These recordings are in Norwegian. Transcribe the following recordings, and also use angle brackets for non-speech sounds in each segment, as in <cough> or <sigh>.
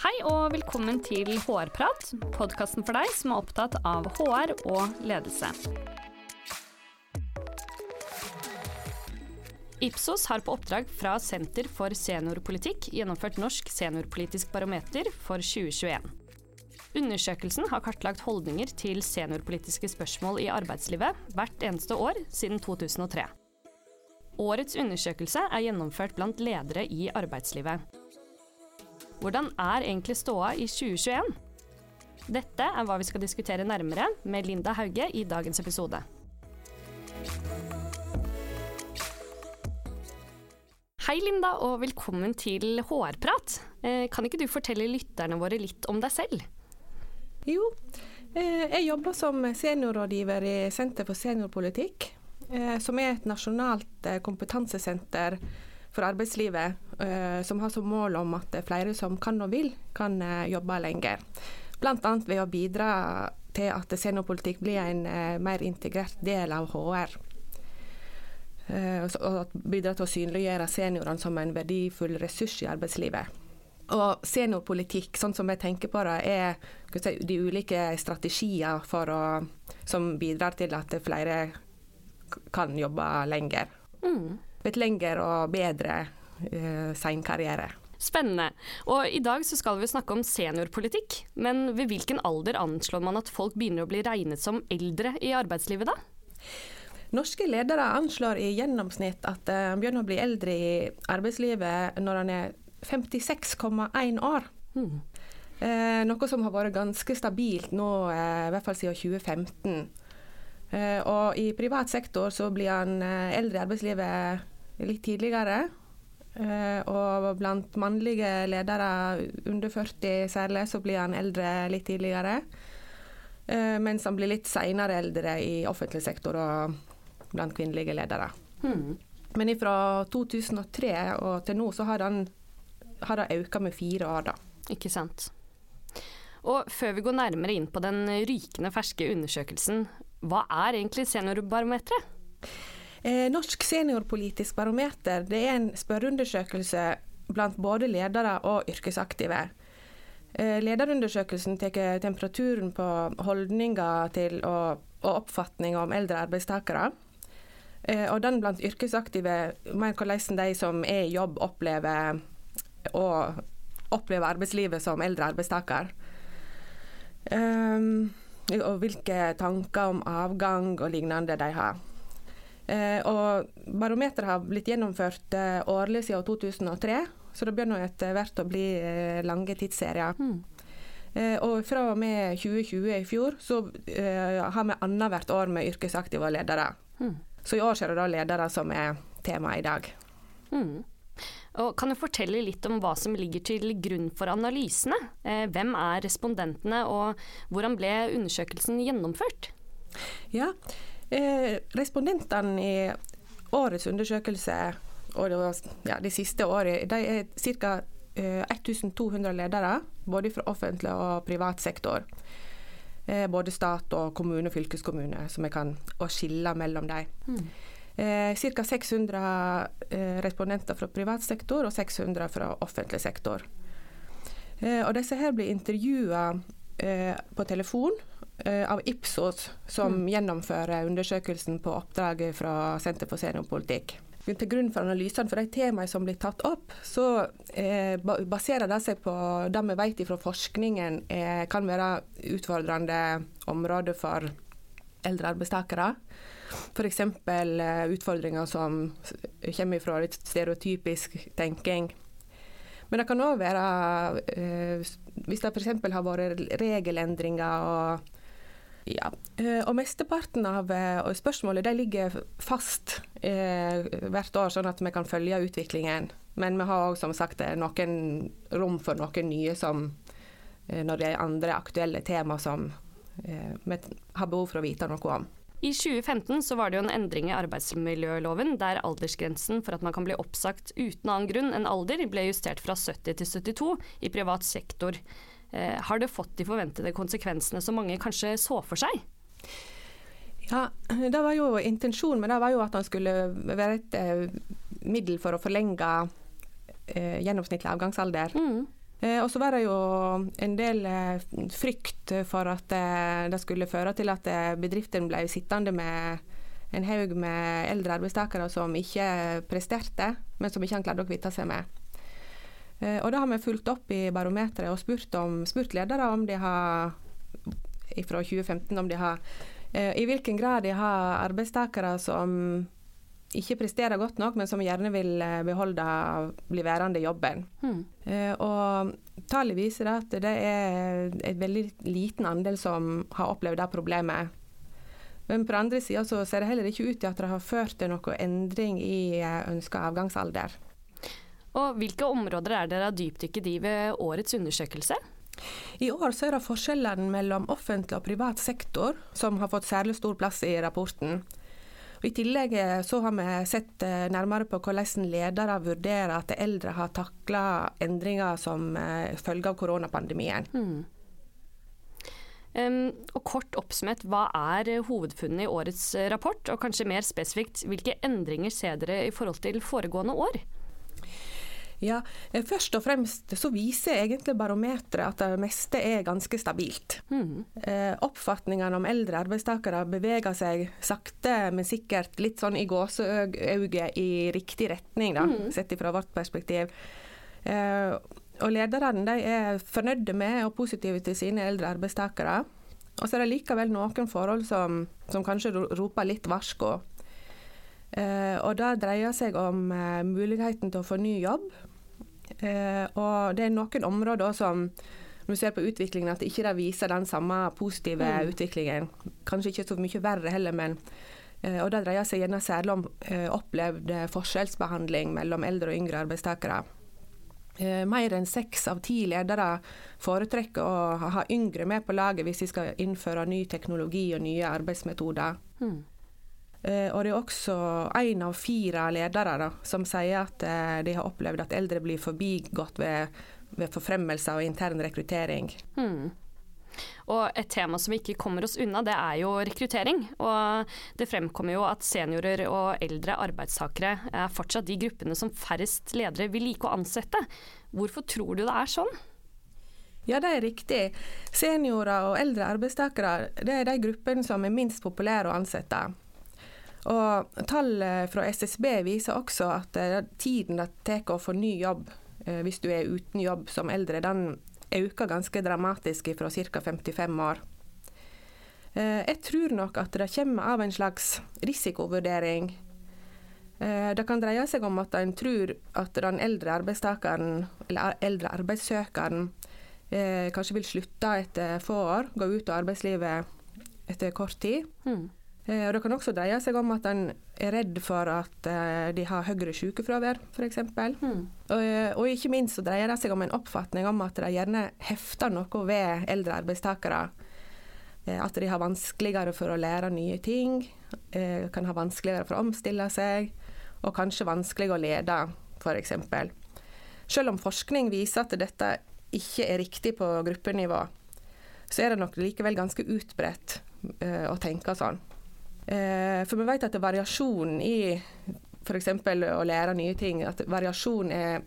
Hei og velkommen til HR-prat, podkasten for deg som er opptatt av HR og ledelse. Ipsos har på oppdrag fra Senter for seniorpolitikk gjennomført Norsk seniorpolitisk barometer for 2021. Undersøkelsen har kartlagt holdninger til seniorpolitiske spørsmål i arbeidslivet hvert eneste år siden 2003. Årets undersøkelse er gjennomført blant ledere i arbeidslivet. Hvordan er egentlig ståa i 2021? Dette er hva vi skal diskutere nærmere med Linda Hauge i dagens episode. Hei Linda, og velkommen til HR-prat. Eh, kan ikke du fortelle lytterne våre litt om deg selv? Jo, eh, jeg jobber som seniorrådgiver i Senter for seniorpolitikk, eh, som er et nasjonalt kompetansesenter for arbeidslivet, som har som mål om at flere som kan og vil, kan jobbe lenger. Bl.a. ved å bidra til at seniorpolitikk blir en mer integrert del av HR. Eh, og bidra til å synliggjøre seniorene som en verdifull ressurs i arbeidslivet. Og seniorpolitikk, sånn som jeg tenker på det, er si, de ulike strategier å, som bidrar til at flere kan jobbe lenger. Mm. Et lengre og bedre uh, seinkarriere. Spennende. Og i dag så skal vi snakke om seniorpolitikk. Men ved hvilken alder anslår man at folk begynner å bli regnet som eldre i arbeidslivet, da? Norske ledere anslår i gjennomsnitt at han eh, begynner å bli eldre i arbeidslivet når han er 56,1 år. Mm. Eh, noe som har vært ganske stabilt nå, eh, i hvert fall siden 2015. Eh, og i privat sektor så blir han eh, eldre i arbeidslivet litt tidligere. Eh, og blant mannlige ledere under 40 særlig, så blir han eldre litt tidligere. mens han blir litt seinere eldre i offentlig sektor og blant kvinnelige ledere. Hmm. Men fra 2003 og til nå så har han har det økt med fire år, da. Ikke sant. Og før vi går nærmere inn på den rykende ferske undersøkelsen, hva er egentlig seniorbarometeret? Eh, Norsk seniorpolitisk barometer det er en spørreundersøkelse blant både ledere og yrkesaktive. Eh, lederundersøkelsen tar temperaturen på holdninger til og, og oppfatninger om eldre arbeidstakere. Eh, og den blant yrkesaktive, mer hvordan de som er i jobb, opplever, opplever arbeidslivet som eldre arbeidstaker. Um, og hvilke tanker om avgang og lignende de har. Uh, og Barometeret har blitt gjennomført uh, årlig siden 2003, så det begynner etter hvert å bli uh, lange tidsserier. Mm. og fra og med 2020 i fjor så har vi annethvert år med yrkesaktive ledere. Mm. Så i år er det da ledere som er temaet i dag. Mm. Og kan du fortelle litt om hva som ligger til grunn for analysene? Eh, hvem er respondentene, og hvordan ble undersøkelsen gjennomført? Ja, eh, Respondentene i årets undersøkelse og ja, de siste årene, de er ca. Eh, 1200 ledere, både fra offentlig og privat sektor. Eh, både stat og kommune og fylkeskommune, som vi kan skille mellom dem. Mm. Eh, Ca. 600 eh, respondenter fra privat sektor og 600 fra offentlig sektor. Eh, og disse her blir intervjua eh, på telefon eh, av Ipsos, som mm. gjennomfører undersøkelsen på oppdraget fra Senter for seniorpolitikk til grunn for analysene for de temaene som blir tatt opp, så eh, baserer det seg på det vi vet fra forskningen eh, kan være utfordrende områder for eldre arbeidstakere. F.eks. Eh, utfordringer som kommer fra litt stereotypisk tenking. Men det kan òg være eh, Hvis det f.eks. har vært regelendringer og ja, eh, og mesteparten av eh, spørsmålet ligger fast eh, hvert år, sånn at vi kan følge utviklingen. Men vi har òg eh, noen rom for noen nye som når det er andre aktuelle tema som eh, vi har behov for å vite noe om. I 2015 så var det jo en endring i arbeidsmiljøloven der aldersgrensen for at man kan bli oppsagt uten annen grunn enn alder ble justert fra 70 til 72 i privat sektor. Eh, har det fått de forventede konsekvensene som mange kanskje så for seg? Ja, <clears throat> det var jo Intensjonen med det var jo at han skulle være et eh, middel for å forlenge eh, gjennomsnittlig avgangsalder. Mm. Eh, og så var det jo en del eh, frykt for at eh, det skulle føre til at bedriften ble sittende med en haug med eldre arbeidstakere som ikke presterte, men som ikke han klarte å kvitte seg med. Eh, og da har vi fulgt opp i barometeret og spurt, om, spurt ledere om de har fra 2015 om de har eh, i hvilken grad de har arbeidstakere som ikke presterer godt nok, men som gjerne vil eh, beholde bli værende i jobben. Mm. Og Tallet viser at det er et veldig liten andel som har opplevd det problemet. Men på den andre sida ser det heller ikke ut til at det har ført til noen endring i ønska avgangsalder. Og Hvilke områder er dere har dypdykket i ved årets undersøkelse? I år så er det forskjellene mellom offentlig og privat sektor som har fått særlig stor plass i rapporten. Og I tillegg eh, så har vi sett eh, nærmere på hvordan ledere vurderer at eldre har takla endringer som eh, følge av koronapandemien. Mm. Um, og kort oppsummert, Hva er hovedfunnene i årets rapport, og kanskje mer spesifikt, hvilke endringer ser dere i forhold til foregående år? Ja, eh, Først og fremst så viser egentlig barometeret at det meste er ganske stabilt. Mm. Eh, oppfatningene om eldre arbeidstakere beveger seg sakte, men sikkert litt sånn i gåseøyne i riktig retning, da, mm. sett fra vårt perspektiv. Eh, og lederne de er fornøyde med og positive til sine eldre arbeidstakere. Og så er det likevel noen forhold som, som kanskje roper litt varsko. Og Det dreier seg om muligheten til å få ny jobb, og det er noen områder som når vi ser på utviklingen, at ikke de viser den samme positive mm. utviklingen. Kanskje ikke så mye verre heller, men eh, og Det dreier seg gjerne særlig om eh, opplevd forskjellsbehandling mellom eldre og yngre arbeidstakere. Eh, mer enn seks av ti ledere foretrekker å ha yngre med på laget hvis de skal innføre ny teknologi og nye arbeidsmetoder. Mm. Eh, og det er også én av fire ledere da, som sier at uh, de har opplevd at eldre blir forbigått ved, ved forfremmelser og intern rekruttering. Hmm. Og et tema som vi ikke kommer oss unna, det er jo rekruttering. Og det fremkommer jo at seniorer og eldre arbeidstakere er fortsatt de gruppene som færrest ledere vil like å ansette. Hvorfor tror du det er sånn? Ja, det er riktig. Seniorer og eldre arbeidstakere det er de gruppene som er minst populære å ansette. Og Tall fra SSB viser også at eh, tiden det tar å få ny jobb eh, hvis du er uten jobb som eldre, den øker ganske dramatisk fra ca. 55 år. Eh, jeg tror nok at det kommer av en slags risikovurdering. Det kan dreie seg om at en tror at den eldre arbeidstakeren, eller eldre arbeidssøkeren, kanskje vil slutte etter få år, gå ut av arbeidslivet etter kort tid. Mm. Eh, og Det kan også dreie seg om at en er redd for at eh, de har høyere sykefravær, f.eks. Mm. Og, eh, og ikke minst så dreier det seg om en oppfatning om at de gjerne hefter noe ved eldre arbeidstakere. At de har vanskeligere for å lære nye ting, kan ha vanskeligere for å omstille seg, og kanskje vanskelig å lede, f.eks. Selv om forskning viser at dette ikke er riktig på gruppenivå, så er det nok likevel ganske utbredt å tenke sånn. Eh, for vi vet at variasjonen i f.eks. å lære nye ting, at variasjon er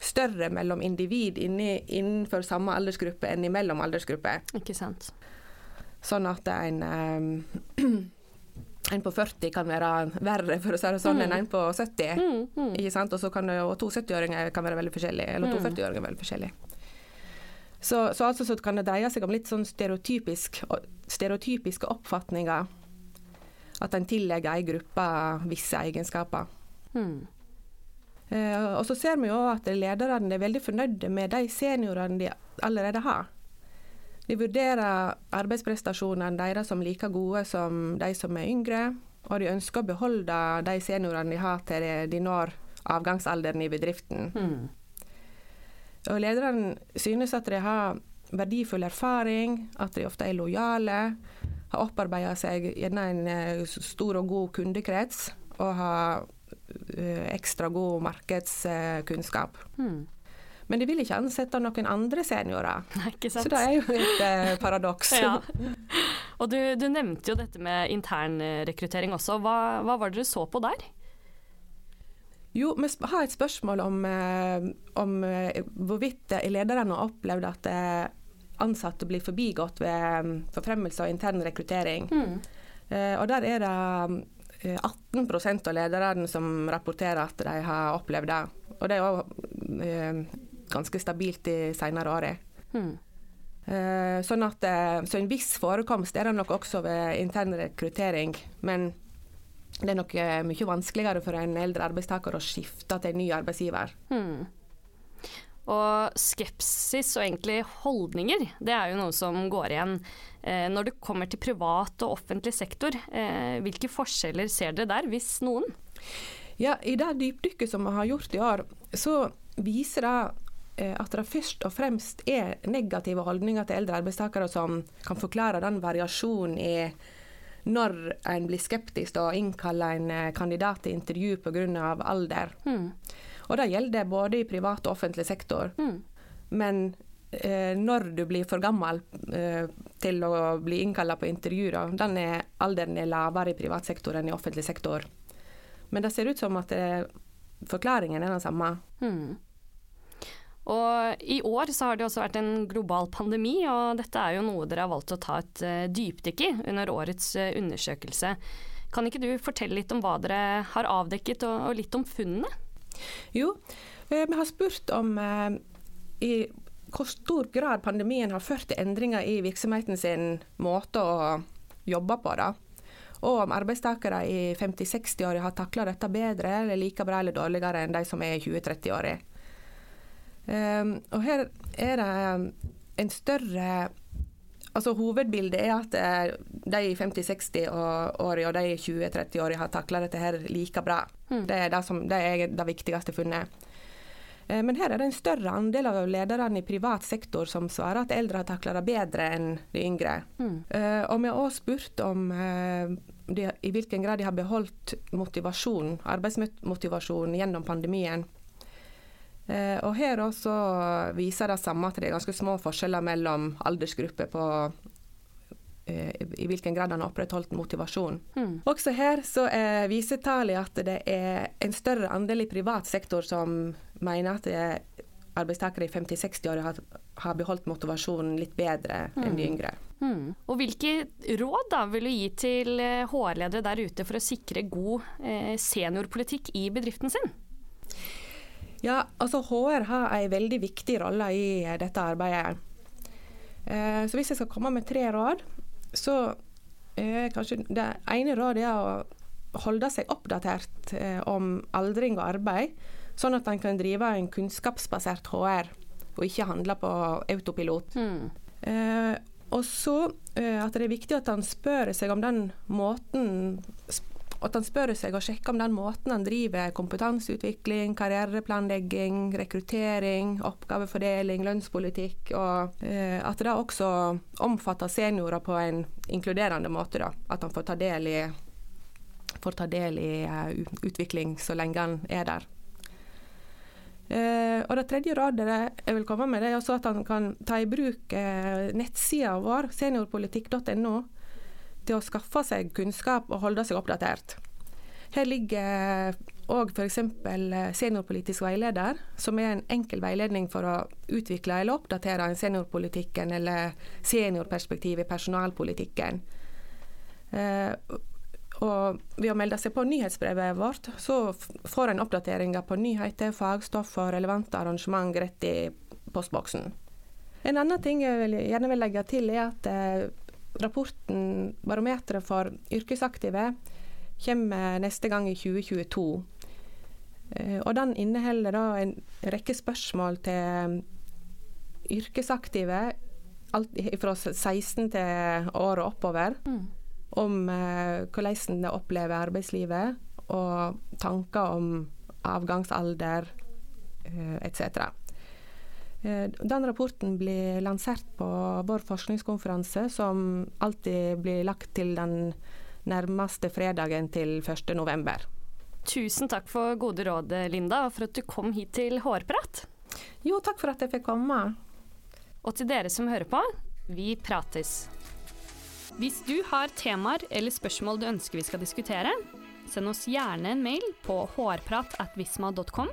større mellom individ inni, innenfor samme aldersgruppe enn imellom aldersgrupper. Ikke sant. Sånn at en, um, en på 40 kan være verre, for å si det sånn, mm. enn en på 70. Mm, mm. Ikke sant? Og, kan, og to 70-åringer kan være veldig forskjellige, eller to 40-åringer mm. veldig forskjellige. Så, så, altså så kan det dreie seg om litt sånn stereotypisk, stereotypiske oppfatninger at en tillegger ei gruppe visse egenskaper. Mm. Eh, og så ser vi jo at lederne er veldig fornøyde med de seniorene de allerede har. De vurderer arbeidsprestasjonene deres som like gode som de som er yngre, og de ønsker å beholde de seniorene de har til de når avgangsalderen i bedriften. Mm. Og Lederne synes at de har verdifull erfaring, at de ofte er lojale, har opparbeida seg gjerne en eh, stor og god kundekrets og har eh, ekstra god markedskunnskap. Hmm. Men de vil ikke ansette noen andre seniorer. <laughs> Nei, Så det er jo et eh, paradoks. ja. Og du, du, nevnte jo dette med internrekruttering også. Hva, hva var det dere så på der? Jo, vi har et spørsmål om, om hvorvidt lederne har opplevd at ansatte blir forbigått ved forfremmelse og intern rekruttering. Mm. Og der er det 18% av lederne som rapporterer at de har opplevd det. Og det er òg ganske stabilt de senere årene. Mm. Eh, sånn at, eh, så en viss forekomst er det nok også ved intern rekruttering. Men det er nok eh, mye vanskeligere for en eldre arbeidstaker å skifte til en ny arbeidsgiver. Hmm. Og skepsis og egentlig holdninger, det er jo noe som går igjen eh, når det kommer til privat og offentlig sektor. Eh, hvilke forskjeller ser dere der, hvis noen? Ja, I det dypdykket som vi har gjort i år, så viser det Eh, at det først og fremst er negative holdninger til eldre arbeidstakere som kan forklare den variasjonen i når en blir skeptisk og innkaller en eh, kandidat til intervju pga. alder. Mm. Og Det gjelder både i privat og offentlig sektor. Mm. Men eh, når du blir for gammel eh, til å bli innkalla på intervju, da, den er, alderen er lavere i privat sektor enn i offentlig sektor. Men det ser ut som at eh, forklaringen er den samme. Mm. Og I år så har det også vært en global pandemi, og dette er jo noe dere har valgt å ta et uh, dypdykk i under årets uh, undersøkelse. Kan ikke du fortelle litt om hva dere har avdekket, og litt om funnene? Jo, eh, vi har spurt om uh, i hvor stor grad pandemien har ført til endringer i virksomheten sin måte å jobbe på. da. Og om arbeidstakere i 50-60-åra har takla dette bedre eller like bra eller dårligere enn de som er i 20-30-åra. Um, og her er det en større Altså Hovedbildet er at eh, de i 50-60-åra og de i 20-30-åra har takla dette her like bra. Mm. Det, er det, som, det, er det viktigste funnet. Eh, men her er det en større andel av lederne i privat sektor som svarer at eldre har takla det bedre enn de yngre. Mm. Uh, og vi har også spurt om uh, de, i hvilken grad de har beholdt motivasjon, arbeidsmotivasjon gjennom pandemien. Eh, og her også viser det samme at det er ganske små forskjeller mellom aldersgrupper på eh, i hvilken grad han har opprettholdt motivasjon. Mm. Også her så eh, viser tallet at det er en større andel i privat sektor som mener at arbeidstakere i 50-60-åra har, har, beholdt motivasjonen litt bedre mm. enn de hmm. yngre. Mm. Og Hvilke råd da vil du gi til HR-ledere der ute for å sikre god eh, seniorpolitikk i bedriften sin? Ja, altså HR har en veldig viktig rolle i eh, dette arbeidet. Eh, så hvis jeg skal komme med tre råd, så er kanskje det ene rådet er å holde seg oppdatert eh, om aldring og arbeid, sånn at en kan drive en kunnskapsbasert HR, og ikke handle på autopilot. Mm. Eh, og så eh, at det er viktig at han spør seg om den måten at han spør seg og sjekker om den måten han driver kompetanseutvikling, karriereplanlegging, rekruttering, oppgavefordeling, lønnspolitikk, og eh, at det også omfatter seniorer på en inkluderende måte. Da. At han får ta del i, ta del i uh, utvikling så lenge han er der. Uh, og Det tredje rådet jeg vil komme med, det er at han kan ta i bruk uh, nettsida vår, seniorpolitikk.no, til å skaffe seg kunnskap og holde seg oppdatert. Her ligger òg f.eks. seniorpolitisk veileder, som er en enkel veiledning for å utvikle eller oppdatere seniorpolitikken eller seniorperspektiv i personalpolitikken. Eh, og ved å melde seg på nyhetsbrevet vårt, så får en oppdateringer på nyheter, fagstoff og relevante arrangement rett i postboksen. En annen ting jeg gjerne vil legge til, er at eh, rapporten Barometeret for yrkesaktive kommer neste gang i 2022. Eh, og den inneholder da en rekke spørsmål til yrkesaktive fra 16 til året oppover. Mm. Om eh, hvordan de opplever arbeidslivet, og tanker om avgangsalder eh, etc. Eh, den rapporten blir lansert på vår forskningskonferanse, som alltid blir lagt til den nærmeste fredagen til 1.11. Tusen takk for gode råd, Linda, og for at du kom hit til Hårprat. Jo, takk for at jeg fikk komme. Og til dere som hører på, vi prates. Hvis du har temaer eller spørsmål du ønsker vi skal diskutere, send oss gjerne en mail på hårprat.visma.com.